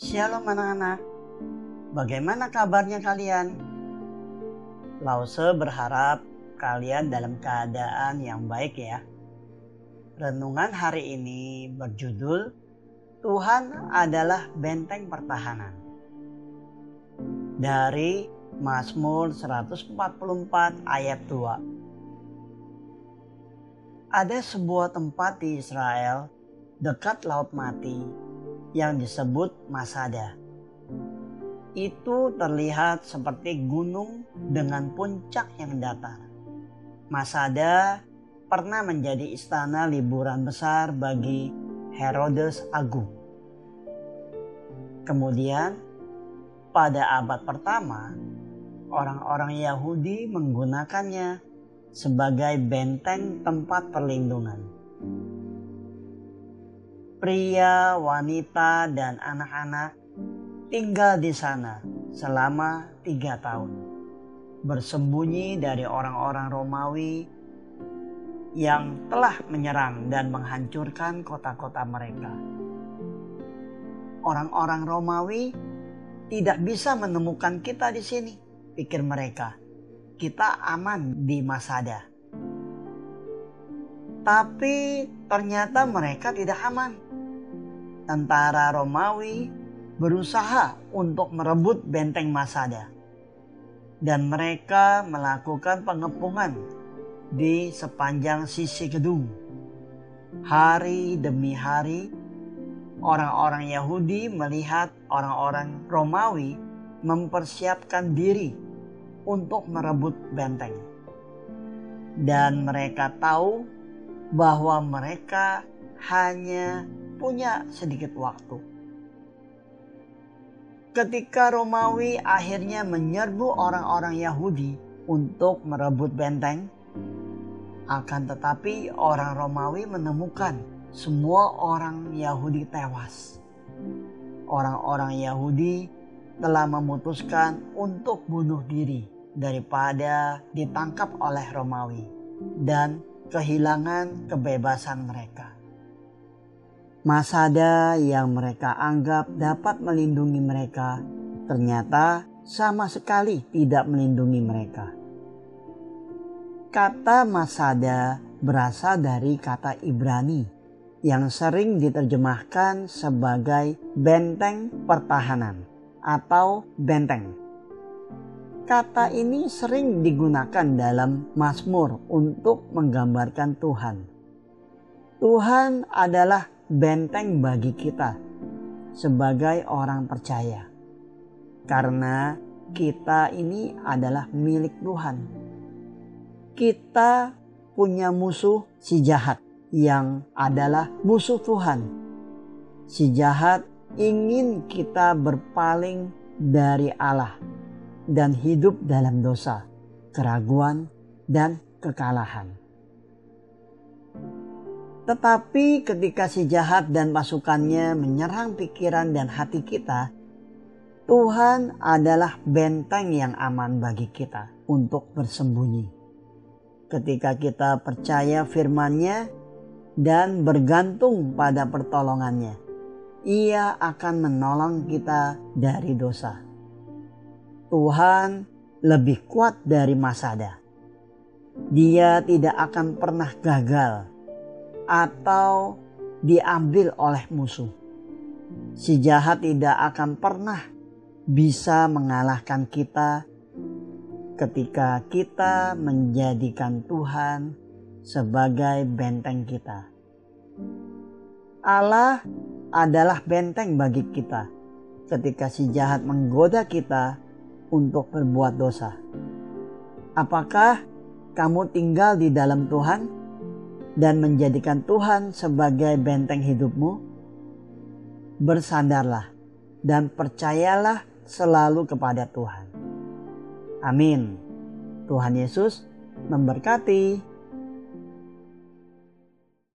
Shalom anak-anak, bagaimana kabarnya kalian? Lause berharap kalian dalam keadaan yang baik ya. Renungan hari ini berjudul Tuhan adalah benteng pertahanan. Dari Mazmur 144 ayat 2. Ada sebuah tempat di Israel dekat Laut Mati yang disebut Masada. Itu terlihat seperti gunung dengan puncak yang datar. Masada pernah menjadi istana liburan besar bagi Herodes Agung. Kemudian, pada abad pertama, orang-orang Yahudi menggunakannya sebagai benteng tempat perlindungan pria, wanita, dan anak-anak tinggal di sana selama tiga tahun. Bersembunyi dari orang-orang Romawi yang telah menyerang dan menghancurkan kota-kota mereka. Orang-orang Romawi tidak bisa menemukan kita di sini, pikir mereka. Kita aman di Masada. Tapi ternyata mereka tidak aman tentara Romawi berusaha untuk merebut benteng Masada. Dan mereka melakukan pengepungan di sepanjang sisi gedung. Hari demi hari, orang-orang Yahudi melihat orang-orang Romawi mempersiapkan diri untuk merebut benteng. Dan mereka tahu bahwa mereka hanya punya sedikit waktu. Ketika Romawi akhirnya menyerbu orang-orang Yahudi untuk merebut benteng, akan tetapi orang Romawi menemukan semua orang Yahudi tewas. Orang-orang Yahudi telah memutuskan untuk bunuh diri daripada ditangkap oleh Romawi dan kehilangan kebebasan mereka. Masada yang mereka anggap dapat melindungi mereka ternyata sama sekali tidak melindungi mereka. Kata Masada berasal dari kata Ibrani yang sering diterjemahkan sebagai benteng pertahanan atau benteng. Kata ini sering digunakan dalam Mazmur untuk menggambarkan Tuhan. Tuhan adalah benteng bagi kita sebagai orang percaya. Karena kita ini adalah milik Tuhan. Kita punya musuh si jahat yang adalah musuh Tuhan. Si jahat ingin kita berpaling dari Allah dan hidup dalam dosa, keraguan, dan kekalahan. Tetapi ketika si jahat dan pasukannya menyerang pikiran dan hati kita, Tuhan adalah benteng yang aman bagi kita untuk bersembunyi. Ketika kita percaya firman-Nya dan bergantung pada pertolongannya, Ia akan menolong kita dari dosa. Tuhan lebih kuat dari Masada. Dia tidak akan pernah gagal atau diambil oleh musuh. Si jahat tidak akan pernah bisa mengalahkan kita ketika kita menjadikan Tuhan sebagai benteng kita. Allah adalah benteng bagi kita ketika si jahat menggoda kita untuk berbuat dosa. Apakah kamu tinggal di dalam Tuhan? dan menjadikan Tuhan sebagai benteng hidupmu, bersandarlah dan percayalah selalu kepada Tuhan. Amin. Tuhan Yesus memberkati.